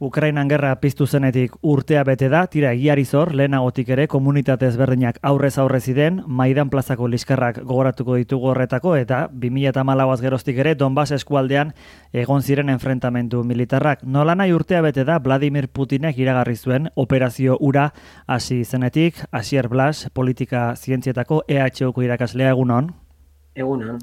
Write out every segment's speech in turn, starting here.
Ukrainan gerra piztu zenetik urtea bete da, tira egiari zor, lehenagotik ere komunitate ezberdinak aurrez aurrez ziren, Maidan plazako liskarrak gogoratuko ditugu horretako, eta 2008 geroztik ere Donbass eskualdean egon ziren enfrentamendu militarrak. Nola nahi urtea bete da, Vladimir Putinek iragarri zuen operazio ura hasi zenetik, Asier Blas, politika zientzietako EHUko irakaslea egunon. Egunon.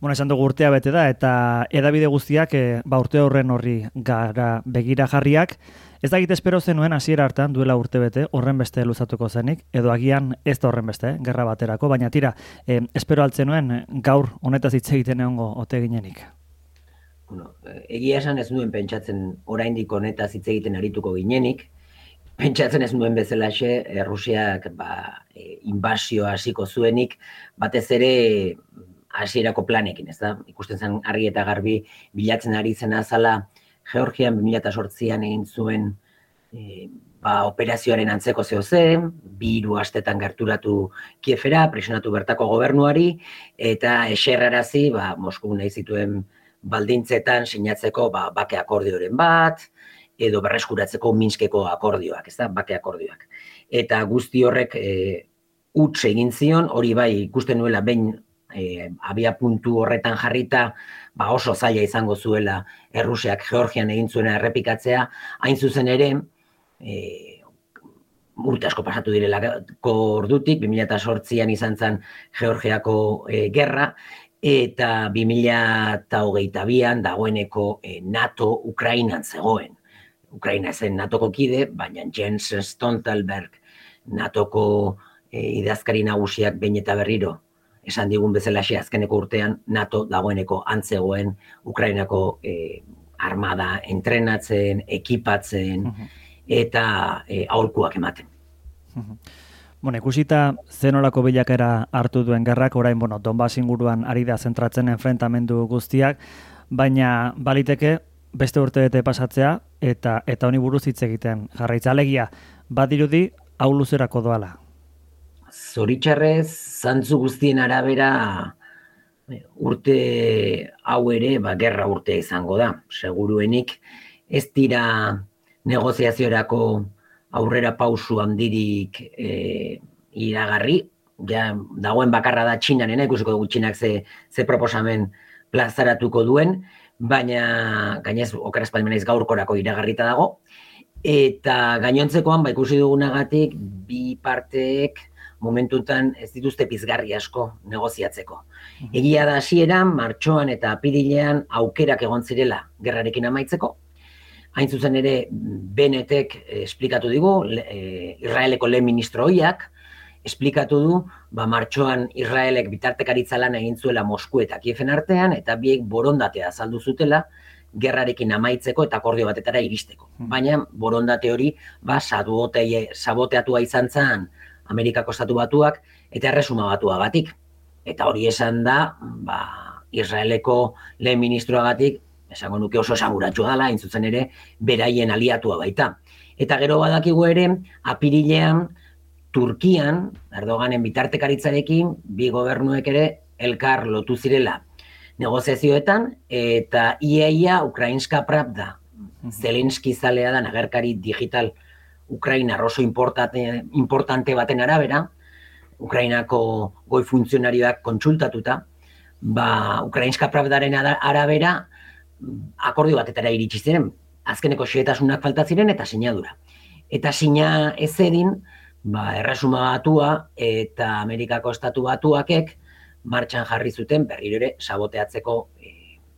Bueno, esan dugu urtea bete da, eta edabide guztiak e, ba urte horren horri gara begira jarriak. Ez da espero zenuen hasiera hartan duela urte bete, horren beste luzatuko zenik, edo agian ez da horren beste, gerra baterako, baina tira, e, espero altzen nuen gaur honetaz hitz egiten egongo ote ginenik. Bueno, egia esan ez nuen pentsatzen oraindik honetaz hitz egiten arituko ginenik, pentsatzen ez nuen bezalaxe, e, Rusiak ba, e, hasiko zuenik, batez ere hasierako planekin, ez da? Ikusten zen argi eta garbi bilatzen ari zen azala Georgian 2008an egin zuen e, ba, operazioaren antzeko zeo zen, biru astetan gerturatu Kiefera, presionatu bertako gobernuari, eta eserrarazi, ba, Moskou nahi zituen baldintzetan sinatzeko ba, bake akordioren bat, edo berreskuratzeko Minskeko akordioak, ez da, bake akordioak. Eta guzti horrek e, utz egin zion, hori bai ikusten nuela behin e, abia puntu horretan jarrita, ba oso zaila izango zuela Errusiak Georgian egin zuena errepikatzea, hain zuzen ere, e, urte asko pasatu direla ordutik, 2008an izan zen Georgiako e, gerra, eta 2008an dagoeneko e, NATO Ukrainan zegoen. Ukraina zen NATOko kide, baina Jens Stoltenberg NATOko e, idazkari nagusiak behin eta berriro esan digun bezala azkeneko urtean NATO dagoeneko antzegoen Ukrainako e, armada entrenatzen, ekipatzen eta e, aholkuak ematen. Bueno, ikusita zenolako bilakera hartu duen gerrak, orain, bueno, Donbass inguruan ari da zentratzen enfrentamendu guztiak, baina baliteke beste urte bete pasatzea eta eta honi buruz hitz egiten jarraitza alegia, badirudi hau luzerako doala zoritxarrez, zantzu guztien arabera urte hau ere, ba, gerra urte izango da, seguruenik, ez dira negoziaziorako aurrera pausu handirik e, iragarri, ja, dagoen bakarra da txinanena, ikusiko dugu txinak ze, ze proposamen plazaratuko duen, baina gainez okaraz palmenaiz gaurkorako iragarrita dago, eta gainontzekoan, ba, ikusi dugunagatik, bi parteek, momentutan ez dituzte pizgarri asko negoziatzeko. Mhm. Egia da hasieran martxoan eta apirilean aukerak egon zirela gerrarekin amaitzeko. Hain zuzen ere Benetek esplikatu digu, e, Israeleko lehen ministro hoiak, esplikatu du, ba, martxoan Israelek bitartekaritza lan egin zuela Mosku eta Kiefen artean, eta biek borondatea azaldu zutela, gerrarekin amaitzeko eta akordio batetara iristeko. Mhm. Baina borondate hori, ba, saboteatua izan zen, Amerikako estatu batuak eta erresuma batuagatik. Eta hori esan da, ba, Israeleko lehen ministroagatik, esango nuke oso esaguratua dela, intzutzen ere, beraien aliatua baita. Eta gero badakigu ere, apirilean, Turkian, Erdoganen bitartekaritzarekin, bi gobernuek ere elkar lotu zirela negoziazioetan, eta iaia Ukrainska Pravda, Zelenski zalea da, nagerkari digital Ukraina oso importante, importante baten arabera, Ukrainako goi funtzionarioak kontsultatuta, ba, Ukrainska pravdaren arabera akordio batetara iritsi ziren, azkeneko xeetasunak falta ziren eta sinadura. Eta sina ez edin, ba, erresuma batua eta Amerikako estatu batuakek martxan jarri zuten berriro ere saboteatzeko e,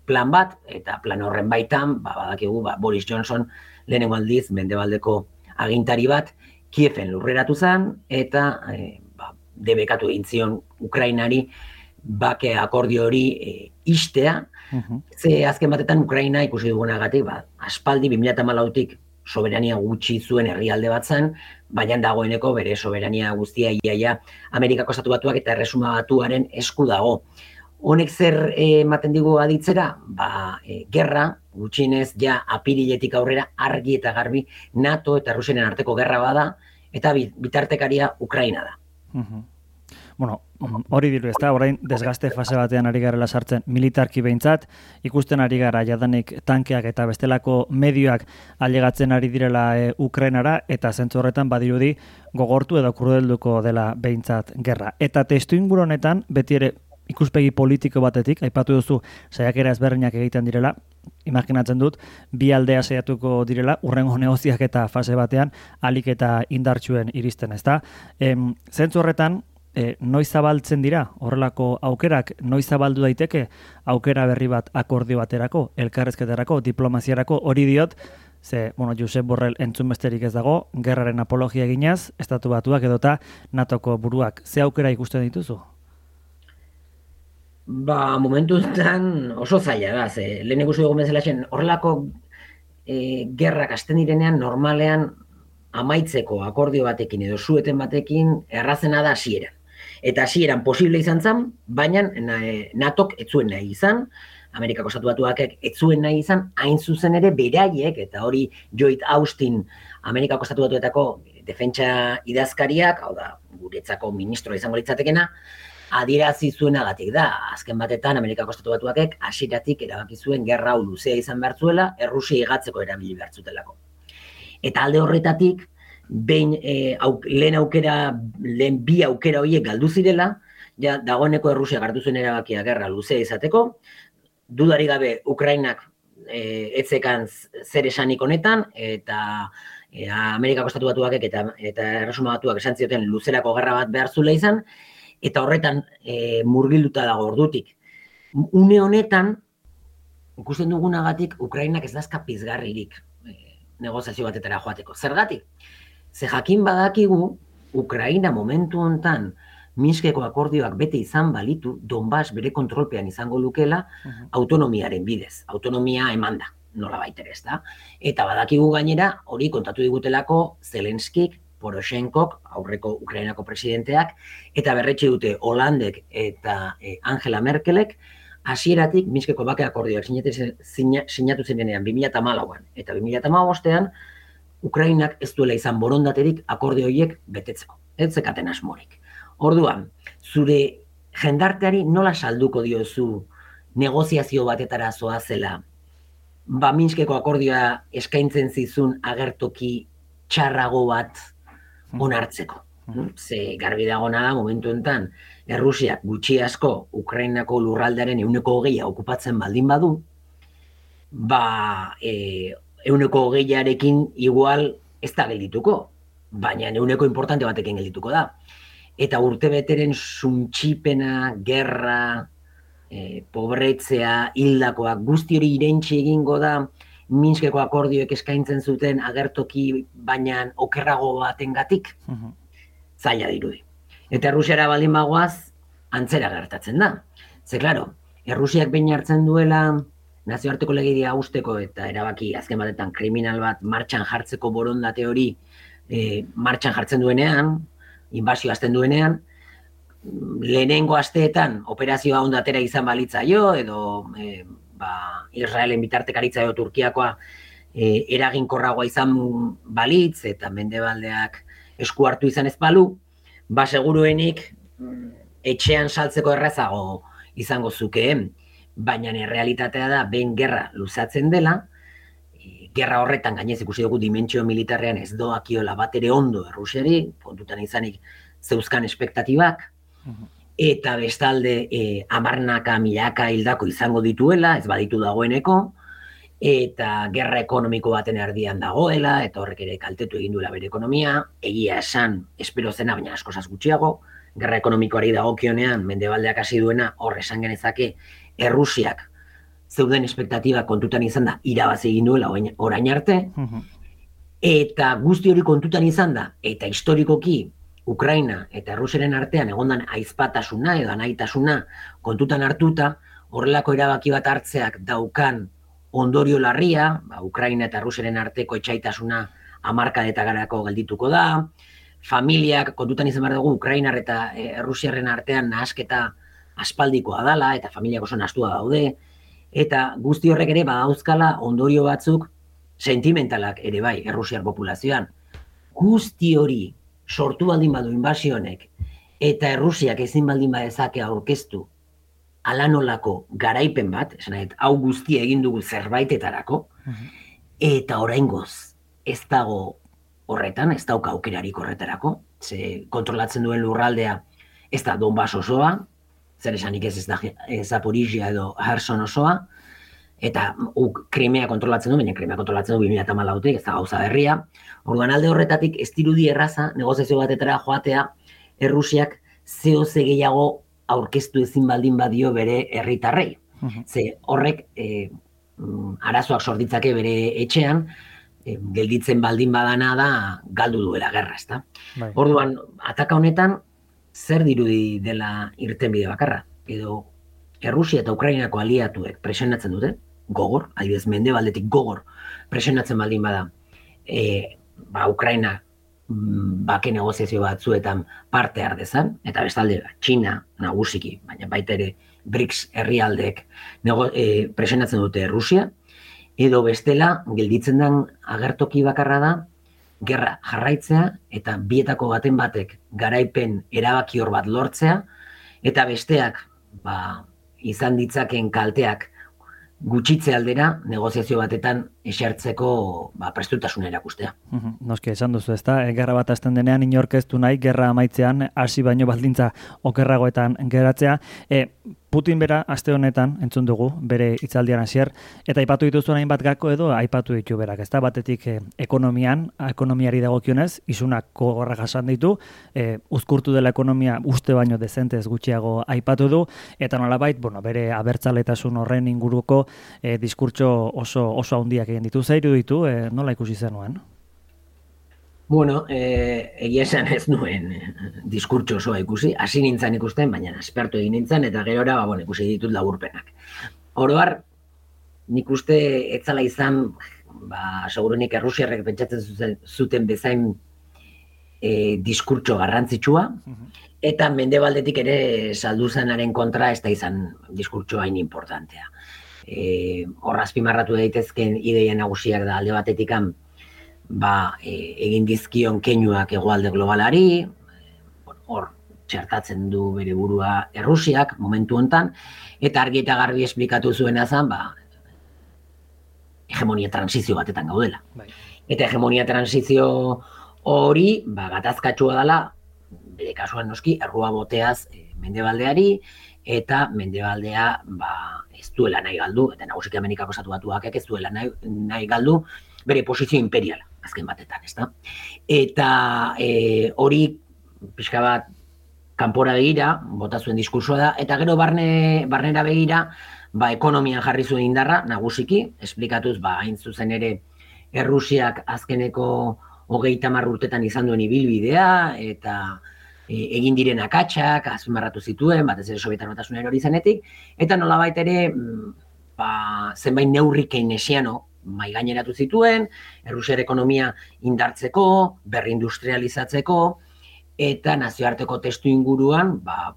plan bat, eta plan horren baitan, ba, badakigu, ba, Boris Johnson lehenengo aldiz, mendebaldeko agintari bat Kiefen lurreratu zen eta e, ba, debekatu egin zion Ukrainari bake akordio hori e, istea. Ze azken batetan Ukraina ikusi dugunagatik, ba, aspaldi 2008tik soberania gutxi zuen herrialde bat zen, baina dagoeneko bere soberania guztia iaia Amerikako estatu batuak eta erresuma batuaren esku dago. Honek zer eh, ematen digu aditzera? Ba, e, gerra, gutxinez, ja apiriletik aurrera argi eta garbi NATO eta Rusianen arteko gerra bada, eta bitartekaria Ukraina da. bueno, hori diru ez orain desgaste fase batean ari garela sartzen militarki behintzat, ikusten ari gara jadanik tankeak eta bestelako medioak ailegatzen ari direla e, Ukrainara, eta zentzu horretan badirudi gogortu edo krudelduko dela behintzat gerra. Eta testu honetan, beti ere ikuspegi politiko batetik, aipatu duzu saiakera ezberdinak egiten direla, imaginatzen dut, bi aldea saiatuko direla, urrengo negoziak eta fase batean, alik eta indartsuen iristen, ezta? Em, zentzu horretan, e, noiz zabaltzen dira, horrelako aukerak, noiz zabaldu daiteke, aukera berri bat akordio baterako, elkarrezketarako, diplomaziarako, hori diot, ze, bueno, Josep Borrell entzun besterik ez dago, gerraren apologia eginaz, estatu batuak edota, natoko buruak, ze aukera ikusten dituzu? Ba, momentu enten oso zaila da, ze, lehen ikusi dugu bezala horrelako e, gerrak asten direnean normalean amaitzeko akordio batekin edo zueten batekin errazena da hasiera. Eta hasieran posible izan zen, baina e, natok ez zuen nahi izan, Amerikako Estatu Batuak ez zuen nahi izan, hain zuzen ere beraiek, eta hori Joit Austin, Amerikako Estatu defentsa idazkariak, hau da, guretzako ministro izango litzatekena, adierazi zuenagatik da. Azken batetan Amerikako Estatu Batuakek hasiratik erabaki zuen gerra hau luzea izan behartzuela, Errusia igatzeko erabili behartzutelako. Eta alde horretatik, behin e, auk, lehen aukera, lehen bi aukera horiek galdu zirela, ja, dagoeneko Errusia gartu zuen erabakia gerra luzea izateko, dudari gabe Ukrainak e, etzekan zer esanik honetan, eta e, Amerikako Estatu Batuakek eta, eta Erresuma Batuak esan zioten luzerako gerra bat behar zula izan, eta horretan e, murgilduta dago ordutik. Une honetan, ikusten dugunagatik, Ukrainak ez dazka pizgarririk e, negoziazio batetara joateko. Zergatik? Ze jakin badakigu, Ukraina momentu hontan Minskeko akordioak bete izan balitu, Donbass bere kontrolpean izango lukela autonomiaren bidez. Autonomia eman da, nola baitere ez da. Eta badakigu gainera, hori kontatu digutelako Zelenskik Poroshenkok, aurreko Ukrainako presidenteak, eta berretxe dute Holandek eta eh, Angela Merkelek, hasieratik Minskeko bake akordioak sinatu zenean 2008an eta 2008an, Ukrainak ez duela izan borondaterik akordio horiek betetzeko. Ez zekaten asmorik. Orduan, zure jendarteari nola salduko diozu negoziazio batetara zoa zela, ba Minskeko akordioa eskaintzen zizun agertoki txarrago bat onartzeko. Mm. Ze garbi dago da momentu enten, Errusiak gutxi asko Ukrainako lurraldearen euneko hogeia okupatzen baldin badu, ba, e, euneko hogeiarekin igual ez da geldituko, baina euneko importante batekin geldituko da. Eta urte beteren suntxipena, gerra, e, pobretzea, hildakoak, guzti hori irentxe egingo da, Minskeko akordioek eskaintzen zuten agertoki baina okerrago batengatik uh zaila dirudi. Eta Errusiara baldin bagoaz, antzera gertatzen da. Ze, klaro, Errusiak behin hartzen duela nazioarteko legidia usteko eta erabaki azken batetan kriminal bat martxan jartzeko borondate hori e, martxan jartzen duenean, inbazio azten duenean, lehenengo asteetan operazioa ondatera izan balitza jo, edo e, ba, Israelen bitartekaritza edo Turkiakoa e, eraginkorragoa izan balitz eta mendebaldeak esku hartu izan ez balu, ba seguruenik mm, etxean saltzeko errazago izango zukeen, baina errealitatea da behin gerra luzatzen dela, e, gerra horretan gainez ikusi dugu dimentsio militarrean ez doakiola bat ere ondo errusiari, kontutan izanik zeuzkan espektatibak, eta bestalde e, amarnaka milaka hildako izango dituela, ez baditu dagoeneko, eta gerra ekonomiko baten erdian dagoela, eta horrek ere kaltetu egin duela bere ekonomia, egia esan, espero zena, baina asko gutxiago, gerra ekonomikoari dagokionean mendebaldeak hasi duena, hor esan genezake, Errusiak zeuden espektatiba kontutan izan da, irabazi egin duela orain arte, eta guzti hori kontutan izan da, eta historikoki Ukraina eta Rusiaren artean egondan aizpatasuna edo anaitasuna kontutan hartuta, horrelako erabaki bat hartzeak daukan ondorio larria, ba, Ukraina eta Rusiaren arteko etxaitasuna amarka eta garako geldituko da, familiak kontutan izan behar dugu Ukrainar eta e, Rusiaren artean nahasketa aspaldikoa dala eta familiak oso nastua daude, eta guzti horrek ere badauzkala ondorio batzuk sentimentalak ere bai, Errusiar populazioan. Guzti hori sortu baldin badu inbasionek eta Errusiak ezin baldin badezake aurkeztu alanolako garaipen bat, esan hau guztia egin dugu zerbaitetarako, mhm. eta oraingoz ez dago horretan, ez dauka aukerarik horretarako, ze kontrolatzen duen lurraldea ez da Donbass osoa, zer esanik ez ez da Zaporizia edo Herson osoa, eta uk krimea kontrolatzen du, baina krimea kontrolatzen du 2008 ez da gauza berria. Orduan alde horretatik ez dirudi erraza, negoziazio batetara joatea, Errusiak zeo ze gehiago aurkeztu ezin baldin badio bere herritarrei. Ze horrek e, arazoak sorditzake bere etxean, e, gelditzen baldin badana da galdu duela gerra, ezta? Bai. Orduan, ataka honetan, zer dirudi dela irten bide bakarra? Edo, Errusia eta Ukrainako aliatuek presionatzen dute, gogor, adibidez, mende baldetik gogor presionatzen baldin bada, e, ba, Ukraina Mm, bake negoziazio batzuetan parte ardezan, eta bestalde, Txina nagusiki, baina baita ere BRICS herrialdeek e, presionatzen dute Rusia, edo bestela, gelditzen den agertoki bakarra da, gerra jarraitzea, eta bietako baten batek garaipen erabaki hor bat lortzea, eta besteak, ba, izan ditzaken kalteak gutxitze aldera negoziazio batetan esertzeko ba, prestutasuna erakustea. Noski, esan duzu, ezta? E, gerra bat azten denean inorkeztu nahi, gerra amaitzean, hasi baino baldintza okerragoetan geratzea. E, Putin bera aste honetan entzun dugu bere hitzaldian hasier eta aipatu dituzu hainbat gako edo aipatu ditu berak, ezta batetik eh, ekonomian, ekonomiari dagokionez, isunak gogorra jasan ditu, eh, uzkurtu dela ekonomia uste baino dezentez gutxiago aipatu du eta nolabait, bueno, bere abertzaletasun horren inguruko eh, diskurtso oso oso handiak egin ditu zairu ditu, eh, nola ikusi zenuen? Bueno, eh, egia esan ez nuen eh, diskurtso osoa ikusi, hasi nintzen ikusten, baina espertu egin nintzen, eta gero ba, bueno, ikusi ditut laburpenak. Oroar, nik uste etzala izan, ba, segurunik errusiarrek pentsatzen zuten, zuten bezain e, diskurtso garrantzitsua, eta mendebaldetik ere salduzanaren kontra ez da izan diskurtso hain importantea. E, Horrazpimarratu daitezken ideia nagusiak da alde batetikan, ba, e, egin dizkion keinuak egoalde globalari, hor txertatzen du bere burua Errusiak momentu hontan eta argi eta garbi esplikatu zuena zen, ba, hegemonia transizio batetan gaudela. Bai. Eta hegemonia transizio hori, ba, gatazkatsua dela, bere kasuan noski, errua boteaz e, mendebaldeari, eta mendebaldea ba, ez duela nahi galdu, eta nagusik amenikako zatu batuak ez duela nahi, nahi galdu, bere posizio imperiala azken batetan, ezta? Eta e, hori pixka bat kanpora begira, bota zuen diskursoa da, eta gero barne, barnera begira, ba, ekonomian jarri zuen indarra, nagusiki, esplikatuz, ba, hain zuzen ere, Errusiak azkeneko hogeita urtetan izan duen ibilbidea, eta e, egin diren akatsak, azpimarratu zituen, bat ez ere sobietan batasunen hori zanetik, eta nola ere, mm, ba, zenbait neurri keinesiano, mai gaineratu zituen, Errusiar ekonomia indartzeko, berrindustrializatzeko eta nazioarteko testu inguruan, ba,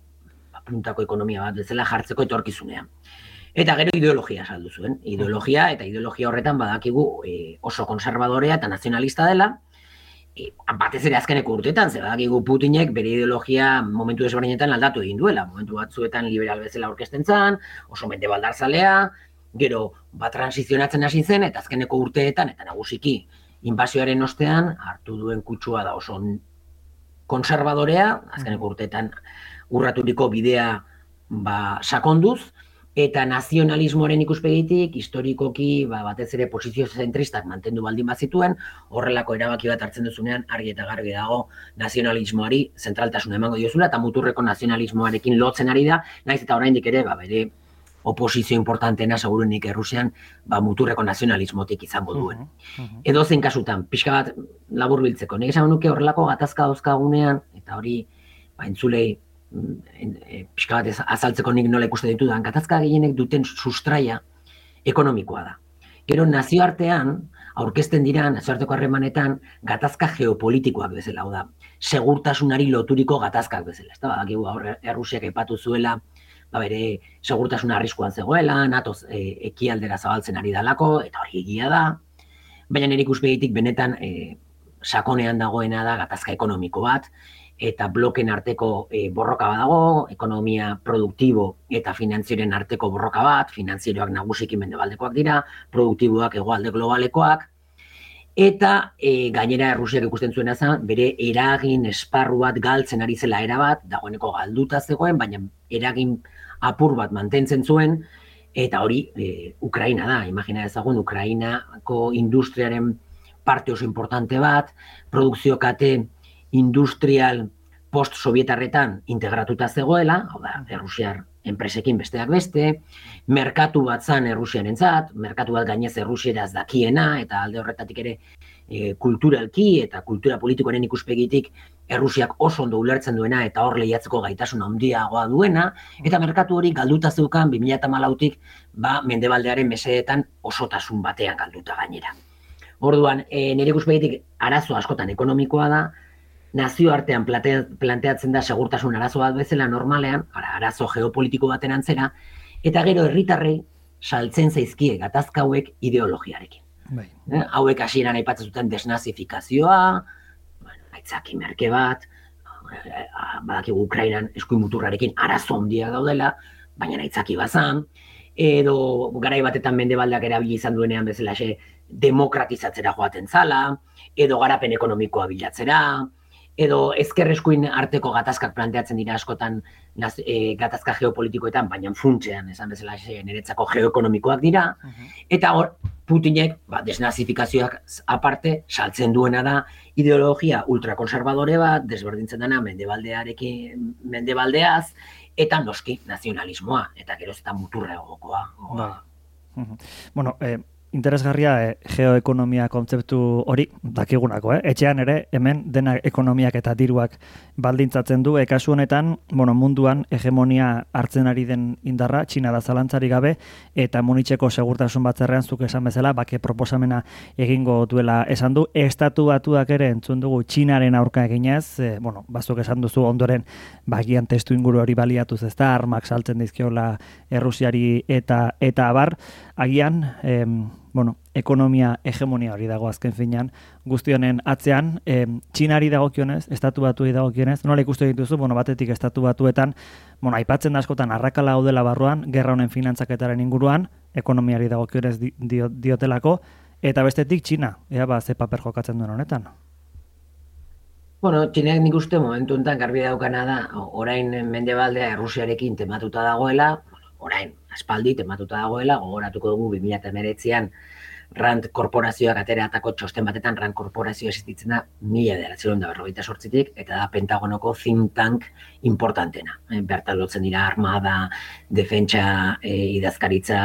puntako ekonomia bat bezala jartzeko etorkizunean. Eta gero ideologia saldu zuen. Ideologia eta ideologia horretan badakigu e, oso konservadorea eta nazionalista dela. E, batez ere azkeneko urtetan, ze badakigu Putinek bere ideologia momentu desberdinetan aldatu egin duela. Momentu batzuetan liberal bezala aurkezten zan, oso mende baldarzalea, gero ba transizionatzen hasi zen eta azkeneko urteetan eta nagusiki inbasioaren ostean hartu duen kutsua da oso konservadorea, azkeneko urteetan urraturiko bidea ba, sakonduz, eta nazionalismoaren ikuspegitik, historikoki ba, batez ere posizio zentristak mantendu baldin bazituen, horrelako erabaki bat hartzen duzunean, argi eta garbi dago nazionalismoari zentraltasun emango diozula, eta muturreko nazionalismoarekin lotzen ari da, naiz eta oraindik ere, ba, bere oposizio importanteena segurunik Errusian ba, muturreko nazionalismotik izango duen. Uh -huh, Edo zein kasutan, pixka bat labur biltzeko. Nik esan nuke horrelako gatazka dauzkagunean, eta hori ba, entzulei mm, e, pixka bat azaltzeko nik nola ikuste ditu da, gatazka gehienek duten sustraia ekonomikoa da. Gero nazioartean, aurkezten dira nazioarteko harremanetan gatazka geopolitikoak bezala, da, segurtasunari loturiko gatazkak bezala. Ez da, Errusiak epatu zuela, ba bere segurtasun arriskuan zegoela, natoz e, ekialdera zabaltzen ari dalako, eta hori egia da, baina nire ikuspegitik benetan e, sakonean dagoena da gatazka ekonomiko bat, eta bloken arteko e, borroka badago, ekonomia produktibo eta finanzioaren arteko borroka bat, finanzioak nagusiki mendebaldekoak dira, produktiboak egoalde globalekoak, eta e, gainera Rusiak ikusten zuen zen, bere eragin esparru bat galtzen ari zela era bat, dagoeneko galduta zegoen, baina eragin apur bat mantentzen zuen, eta hori e, Ukraina da, imagina ezagun Ukrainako industriaren parte oso importante bat, produkzio kate industrial post-sovietarretan integratuta zegoela, hau da, Errusiar enpresekin besteak beste, merkatu bat zan Errusiaren zat, merkatu bat gainez Errusieraz dakiena, eta alde horretatik ere e, kulturalki eta kultura politikoaren ikuspegitik Errusiak oso ondo ulertzen duena eta hor lehiatzeko gaitasun handiagoa duena, eta merkatu hori galduta zeukan 2008-tik ba, mendebaldearen mesedetan osotasun batean galduta gainera. Orduan, e, nire ikuspegitik arazo askotan ekonomikoa da, nazioartean planteatzen da segurtasun arazo bat bezala normalean, arazo geopolitiko baten antzera, eta gero herritarrei saltzen zaizkie gatazka hauek ideologiarekin. Bai. Eh, hauek hasieran aipatzen zuten desnazifikazioa, aitzaki merke bat, eh, badakigu Ukrainan eskuin muturrarekin arazo handia daudela, baina aitzaki bazan, edo garai batetan mendebaldeak erabili izan duenean bezala demokratizatzera joaten zala, edo garapen ekonomikoa bilatzera, edo ezkerreskuin arteko gatazkak planteatzen dira askotan naz, e, gatazka geopolitikoetan, baina funtzean, esan bezala, niretzako geoekonomikoak dira, eta hor, Putinek, ba, desnazifikazioak aparte, saltzen duena da ideologia ultrakonservadore bat, desberdintzen dena mendebaldearekin, mendebaldeaz, eta noski nazionalismoa, eta gero ez muturra egokoa. Ba. Bueno, eh, interesgarria e, geoekonomia kontzeptu hori dakigunako, eh? Etxean ere hemen dena ekonomiak eta diruak baldintzatzen du ekasu honetan, bueno, munduan hegemonia hartzen ari den indarra Txina da zalantzari gabe eta munitzeko segurtasun batzerrean zuk esan bezala bake proposamena egingo duela esan du. Estatu batuak ere entzun dugu Txinaren aurka eginez, e, bueno, bazuk esan duzu ondoren bagian testu inguru hori baliatuz ezta? Armak saltzen dizkiola Errusiari eta eta abar agian em, bueno, ekonomia hegemonia hori dago azken finean, guztionen atzean, e, txinari dagokionez, estatu batu dagokionez, nola ikustu dituzu, bueno, batetik estatu batuetan, bueno, aipatzen da askotan arrakala gaudela barruan, gerra honen finantzaketaren inguruan, ekonomiari dagokionez di, diotelako, eta bestetik txina, ea ba, ze paper jokatzen duen honetan. Bueno, txineak nik uste momentu enten garbi daukana da, orain mendebaldea Errusiarekin tematuta dagoela, orain, aspaldi tematuta dagoela, gogoratuko dugu 2008an Rand korporazioak ateratako txosten batetan Rand korporazio existitzen da mila ederatzen da berrogeita sortzitik, eta da Pentagonoko think tank importantena. E, bertan lotzen dira armada, defentsa, e, idazkaritza,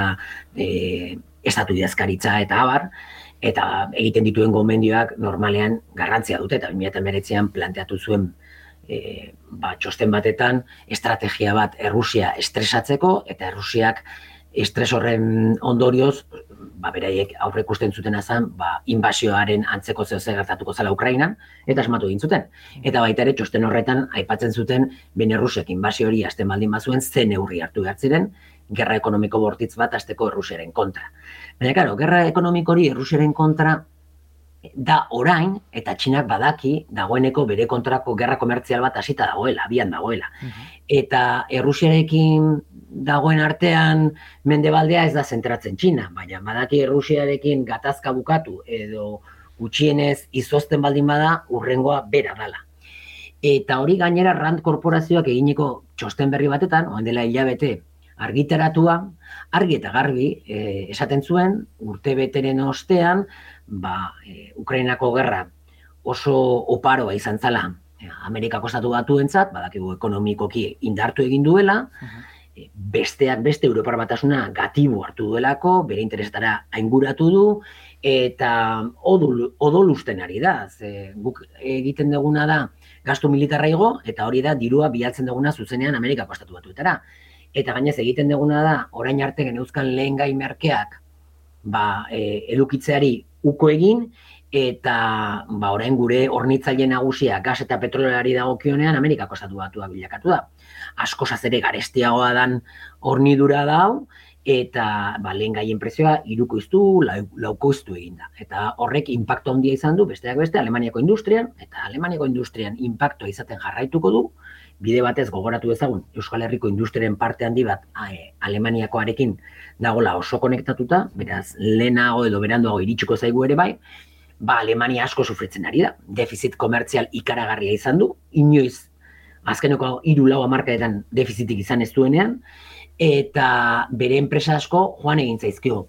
e, estatu idazkaritza eta abar, eta egiten dituen gomendioak normalean garrantzia dute, eta 2008an planteatu zuen e, ba, txosten batetan estrategia bat Errusia estresatzeko eta Errusiak estres horren ondorioz ba beraiek aurre ikusten zuten azan ba inbasioaren antzeko zeo zer gertatuko zela Ukrainan eta asmatu egin zuten. Eta baita ere txosten horretan aipatzen zuten ben Errusiak inbasio hori hasten baldin bazuen zen neurri hartu behar ziren gerra ekonomiko bortitz bat hasteko Errusiaren kontra. Baina claro gerra ekonomiko hori Errusiaren kontra da orain eta txinak badaki dagoeneko bere kontrako gerra komertzial bat hasita dagoela, abian dagoela. Mhm. Eta Errusiarekin dagoen artean mendebaldea ez da zentratzen txina, baina badaki Errusiarekin gatazka bukatu edo gutxienez izozten baldin bada urrengoa bera dala. Eta hori gainera Rand korporazioak egineko txosten berri batetan, oan dela hilabete argitaratua, argi eta garbi eh, esaten zuen, urte beteren ostean, ba, e, Ukrainako gerra oso oparoa izan zala e, Amerikako estatu batuentzat, badakigu ekonomikoki indartu egin duela, e, besteak beste Europar batasuna gatibu hartu duelako, bere interesetara ainguratu du, eta odul, odolusten ari da. Ze, guk egiten duguna da gastu militarra igo, eta hori da dirua bilatzen duguna zuzenean Amerikako estatu batuetara. Eta gainez egiten duguna da, orain arte geneuzkan lehen gai merkeak ba, e, edukitzeari uko egin eta ba orain gure hornitzaile nagusia gas eta petroleari dagokionean Amerikako estatu batua bilakatu da. Asko ere garestiagoa dan hornidura da eta ba, lehen gaien prezioa irukoiztu, laukoiztu egin da. Eta horrek impacto handia izan du, besteak beste, Alemaniako industrian, eta Alemaniako industrian impactoa izaten jarraituko du, bide batez gogoratu ezagun Euskal Herriko industriaren parte handi bat Alemaniakoarekin dagola oso konektatuta, beraz lehenago edo beranduago iritsiko zaigu ere bai, ba Alemania asko sufritzen ari da. Defizit komertzial ikaragarria izan du, inoiz azkeneko hiru lau hamarkadetan defizitik izan ez duenean, eta bere enpresa asko joan egin zaizkio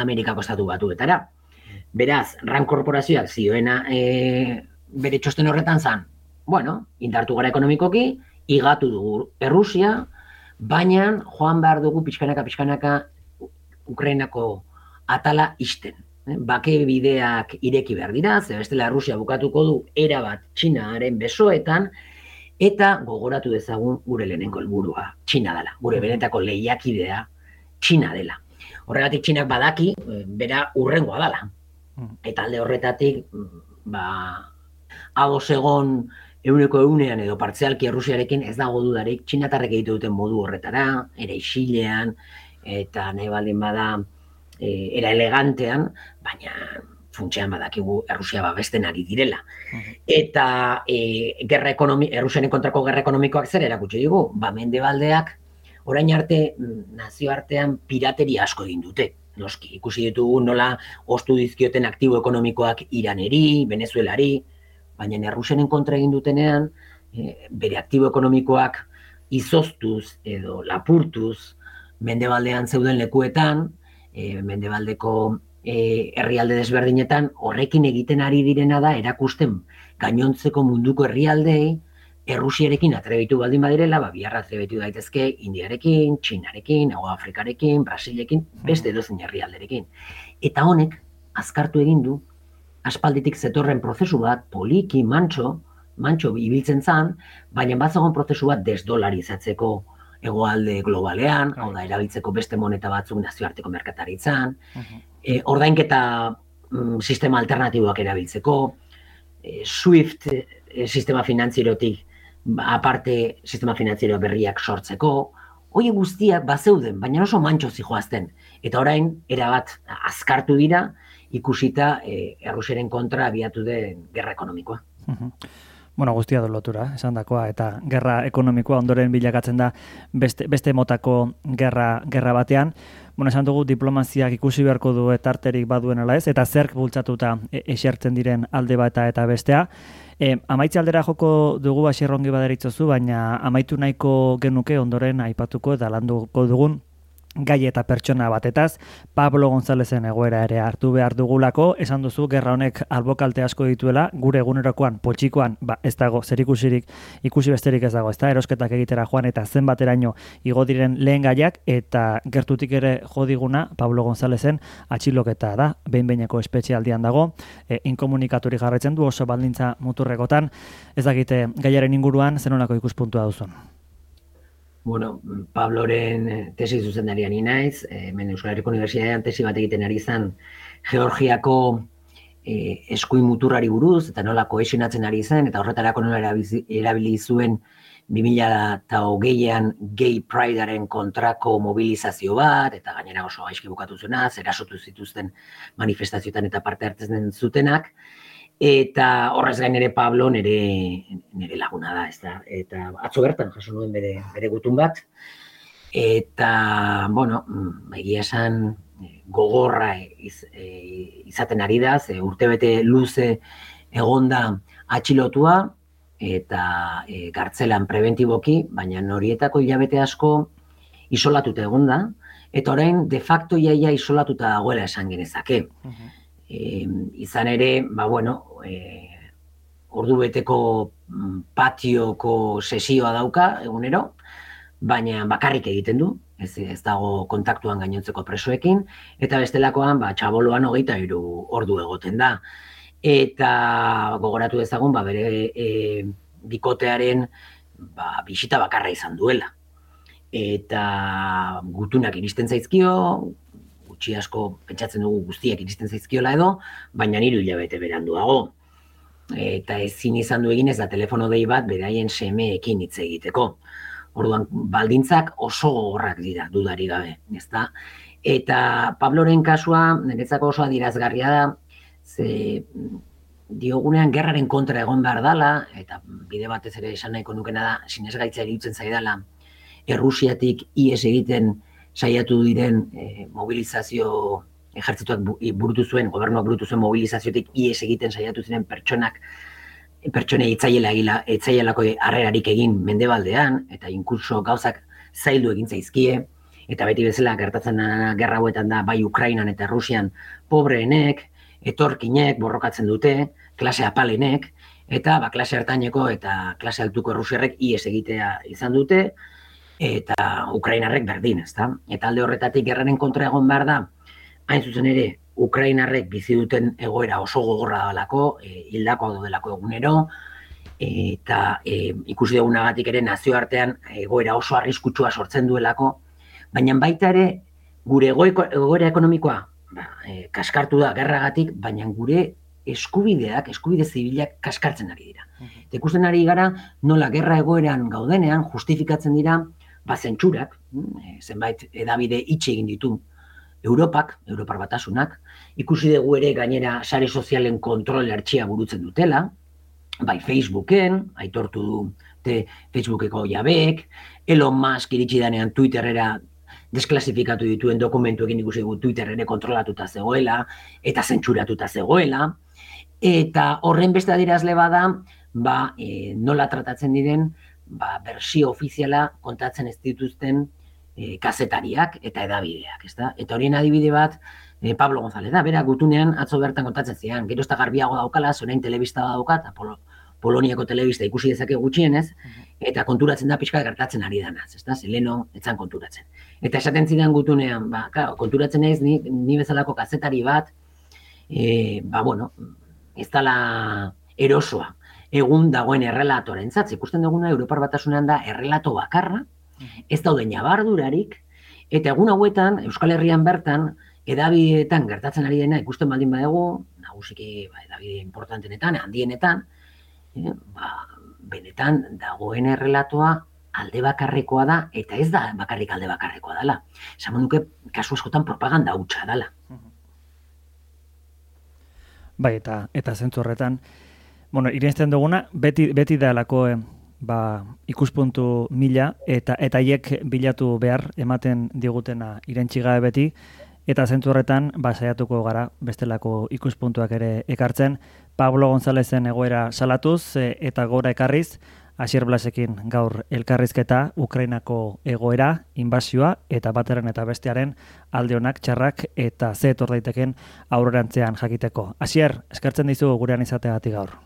Amerikako estatu batuetara. Beraz, RAN korporazioak zioena e, bere txosten horretan zan, bueno, indartu gara ekonomikoki, igatu dugu Errusia, baina joan behar dugu pixkanaka pixkanaka Ukrainako atala isten. Eh, bake bideak ireki behar dira, ze bestela Errusia bukatuko du era bat Txinaaren besoetan, eta gogoratu dezagun gure lehenengo helburua Txina dela, gure benetako lehiakidea Txina dela. Horregatik Txinak badaki, eh, bera urrengoa dela. Mm. Eta alde horretatik, ba, hau egon euneko eunean edo partzialki Errusiarekin ez dago dudarik txinatarrek egite duten modu horretara, ere isilean, eta nahi baldin bada e, era elegantean, baina funtsean badakigu Errusia babesten ari direla. Eta e, gerra ekonomi, Errusianen kontrako gerra ekonomikoak zer erakutsi digu, ba mendebaldeak orain arte nazioartean pirateri asko egin dute. Noski, ikusi ditugu nola ostu dizkioten aktibo ekonomikoak Iraneri, Venezuelari, baina Errusianen kontra egin dutenean, e, bere aktibo ekonomikoak izoztuz edo lapurtuz, mendebaldean zeuden lekuetan, e, mendebaldeko e, herrialde desberdinetan, horrekin egiten ari direna da, erakusten gainontzeko munduko herrialdei, Errusiarekin atrebitu baldin badirela, ba, biharra atrebitu daitezke Indiarekin, Txinarekin, Nago Afrikarekin, Brasilekin, beste edozen herrialderekin. Eta honek, azkartu egin du, aspalditik zetorren prozesu bat, poliki, mantxo, mantxo ibiltzen zan, baina bat zegoen prozesu bat desdolarizatzeko egoalde globalean, hau da, erabiltzeko beste moneta batzuk nazioarteko merkataritzan, e, ordainketa mm, sistema alternatiboak erabiltzeko, e, SWIFT e, sistema finanzierotik ba, aparte sistema finanziero berriak sortzeko, hoi guztiak bazeuden, baina oso mantxo zijoazten. Eta orain, erabat azkartu dira, ikusita e, errusiaren kontra abiatu den gerra ekonomikoa. Bueno, guztia lotura, esan dakoa, eta gerra ekonomikoa ondoren bilakatzen da beste, beste motako gerra, gerra batean. Bueno, esan dugu diplomaziak ikusi beharko du etarterik baduen ala ez, eta zerk bultzatuta e, esertzen diren alde bata eta bestea. E, amaitze aldera joko dugu basierrongi baderitzozu, baina amaitu nahiko genuke ondoren aipatuko eta landuko dugun gai eta pertsona batetaz, Pablo Gonzalezen egoera ere hartu behar dugulako, esan duzu gerra honek albokalte asko dituela, gure egunerokoan, potxikoan, ba, ez dago, zer ikusirik, ikusi besterik ez dago, ez da, erosketak egitera joan eta zenbateraino igo diren lehen gaiak, eta gertutik ere jodiguna, Pablo Gonzalezen atxiloketa da, behin-beineko espezialdian dago, e, inkomunikaturi jarretzen du oso baldintza muturrekotan, ez dakite gaiaren inguruan, zenolako ikuspuntua duzun. Bueno, Pabloren eh, tesi zuzendarian inaiz, eh, hemen Euskal Herriko Unibertsitatean tesi bat egiten ari zen Georgiako e, eskuin muturrari buruz, eta nola koesionatzen ari zen, eta horretarako nola erabili zuen 2008an gay pridearen kontrako mobilizazio bat, eta gainera oso gaizki bukatu zuena, zerasotu zituzten manifestazioetan eta parte hartzen zutenak, eta horrez gain ere Pablo nere nere laguna da, ezta? Eta atzo bertan jaso nuen bere bere gutun bat eta bueno, mm, egia esan gogorra iz, e, izaten ari da, ze urtebete luze egonda atxilotua eta e, gartzelan preventiboki, baina horietako hilabete asko isolatuta egonda eta orain de facto iaia isolatuta dagoela esan genezake. Uh e, izan ere, ba, bueno, e, ordu beteko mm, patioko sesioa dauka egunero, baina bakarrik egiten du, ez, ez dago kontaktuan gainontzeko presoekin, eta bestelakoan, ba, txaboloan hogeita iru ordu egoten da. Eta gogoratu dezagun, ba, bere e, bikotearen ba, bisita bakarra izan duela. Eta gutunak iristen zaizkio, gutxi asko pentsatzen dugu guztiak iristen zaizkiola edo, baina niru hilabete beranduago. Eta ezin izan du egin ez da telefono dei bat beraien semeekin hitz egiteko. Orduan, baldintzak oso gogorrak dira, dudari gabe, ezta? Eta Pabloren kasua, niretzako oso adirazgarria da, ze diogunean gerraren kontra egon behar dala, eta bide batez ere esan nahiko nukena da, sinesgaitza eriutzen zaidala, Errusiatik ies egiten saiatu diren e, mobilizazio ejertzituak burutu zuen, gobernuak burutu zuen mobilizaziotik ies egiten saiatu ziren pertsonak, pertsone itzaiela itzaielako harrerarik egin mendebaldean, eta inkurso gauzak zaildu egin zaizkie, eta beti bezala gertatzen gerra hauetan da bai Ukrainan eta Rusian pobreenek, etorkinek borrokatzen dute, klase apalenek, eta ba, klase hartaineko eta klase altuko Rusiarrek ies egitea izan dute, eta Ukrainarrek berdin, ezta? Eta alde horretatik gerraren kontra egon behar da, hain zuzen ere, Ukrainarrek bizi duten egoera oso gogorra dalako, e, hildakoa daudelako egunero, eta e, ikusi dugunagatik ere nazioartean egoera oso arriskutsua sortzen duelako, baina baita ere gure egoera ekonomikoa ba, e, kaskartu da gerragatik, baina gure eskubideak, eskubide zibilak kaskartzen ari dira. Eta ikusten ari gara, nola gerra egoeran gaudenean justifikatzen dira, ba, zentsurak, mm, zenbait edabide itxe egin ditu Europak, Europar batasunak, ikusi dugu ere gainera sare sozialen kontrol hartxia burutzen dutela, bai Facebooken, aitortu du te Facebookeko jabek, Elon Musk iritsi danean Twitterera desklasifikatu dituen dokumentuekin ikusi dugu Twitter ere kontrolatuta zegoela, eta zentsuratuta zegoela, eta horren beste adirazle bada, ba, e, nola tratatzen diren, ba, bersio ofiziala kontatzen ez dituzten e, kazetariak eta edabideak, ezta? Eta horien adibide bat, e, Pablo González da, bera gutunean atzo bertan kontatzen zian, gero ez da garbiago daukala, zorein telebista daukat, Apolo, Poloniako telebista ikusi dezake gutxienez, eta konturatzen da pixka gertatzen ari danaz, ezta? Zeleno etzan konturatzen. Eta esaten zidan gutunean, ba, claro, konturatzen ez, ni, ni bezalako kazetari bat, e, ba, bueno, ez dala erosoa, egun dagoen errelatoren zatz, ikusten duguna Europar Batasunean da errelato bakarra, ez daude nabardurarik, eta egun hauetan, Euskal Herrian bertan, edabietan gertatzen ari dena ikusten baldin badegu, nagusiki ba, edabide importantenetan, handienetan, e, ba, benetan dagoen errelatoa alde bakarrekoa da, eta ez da bakarrik alde bakarrekoa dela. Zaman duke, kasu askotan propaganda hutsa dela. Bai, eta, eta zentzu horretan, bueno, irensten duguna, beti, beti da lako, eh, ba, ikuspuntu mila, eta eta hiek bilatu behar, ematen digutena irentxigabe beti, eta zentzu horretan, ba, saiatuko gara, bestelako ikuspuntuak ere ekartzen, Pablo Gonzalezen egoera salatuz, e, eta gora ekarriz, Asier Blasekin gaur elkarrizketa Ukrainako egoera, inbasioa eta bateren eta bestearen alde honak txarrak eta ze etor daiteken aurrerantzean jakiteko. Asier, eskertzen dizu gurean izateagatik gaur.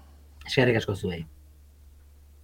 Eskerrik asko zuei.